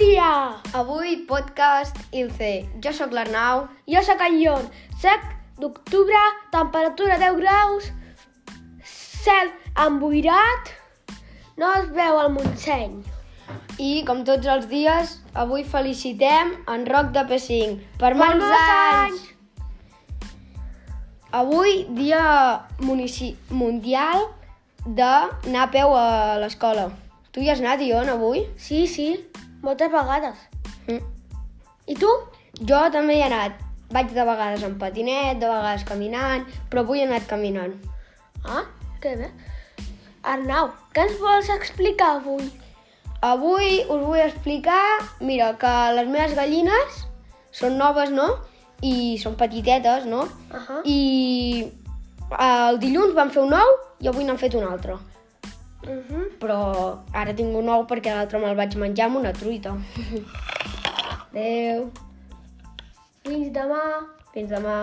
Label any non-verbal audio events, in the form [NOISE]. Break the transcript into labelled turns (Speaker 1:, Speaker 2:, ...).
Speaker 1: dia!
Speaker 2: Avui podcast Ilce. Jo sóc l'Arnau.
Speaker 1: Jo sóc en Ion. Sec d'octubre, temperatura 10 graus, cel emboirat, no es veu el Montseny.
Speaker 2: I, com tots els dies, avui felicitem en Roc de P5 per molts
Speaker 1: molts
Speaker 2: anys! Avui, dia mundial d'anar a peu a l'escola. Tu hi has anat, Ion, avui?
Speaker 1: Sí, sí, moltes vegades.
Speaker 2: Mm.
Speaker 1: I tu?
Speaker 2: Jo també hi he anat. Vaig de vegades en patinet, de vegades caminant, però avui he anat caminant.
Speaker 1: Ah, que bé. Arnau, què ens vols explicar avui?
Speaker 2: Avui us vull explicar, mira, que les meves gallines són noves, no? I són petitetes, no?
Speaker 1: Uh -huh.
Speaker 2: I el dilluns van fer un ou i avui n'han fet un altre.
Speaker 1: Uh -huh.
Speaker 2: Però ara tinc un ou perquè l'altre me'l vaig menjar amb una truita. [LAUGHS] Adéu,
Speaker 1: Fins demà.
Speaker 2: fins demà.